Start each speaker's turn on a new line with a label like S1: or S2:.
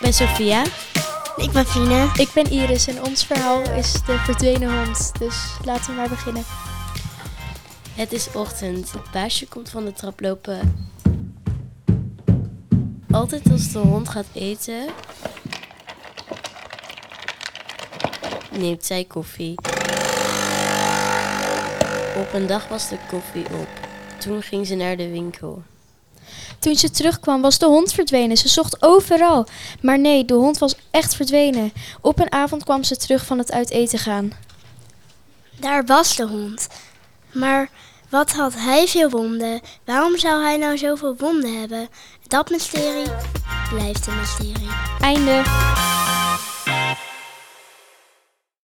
S1: Sophia.
S2: Ik ben Fine.
S3: Ik ben Iris en ons verhaal is de verdwenen hond. Dus laten we maar beginnen.
S1: Het is ochtend. Het baasje komt van de trap lopen. Altijd als de hond gaat eten, neemt zij koffie. Op een dag was de koffie op. Toen ging ze naar de winkel.
S3: Toen ze terugkwam was de hond verdwenen. Ze zocht overal. Maar nee, de hond was echt verdwenen. Op een avond kwam ze terug van het uit eten gaan.
S2: Daar was de hond. Maar wat had hij veel wonden? Waarom zou hij nou zoveel wonden hebben? Dat mysterie blijft een mysterie.
S3: Einde.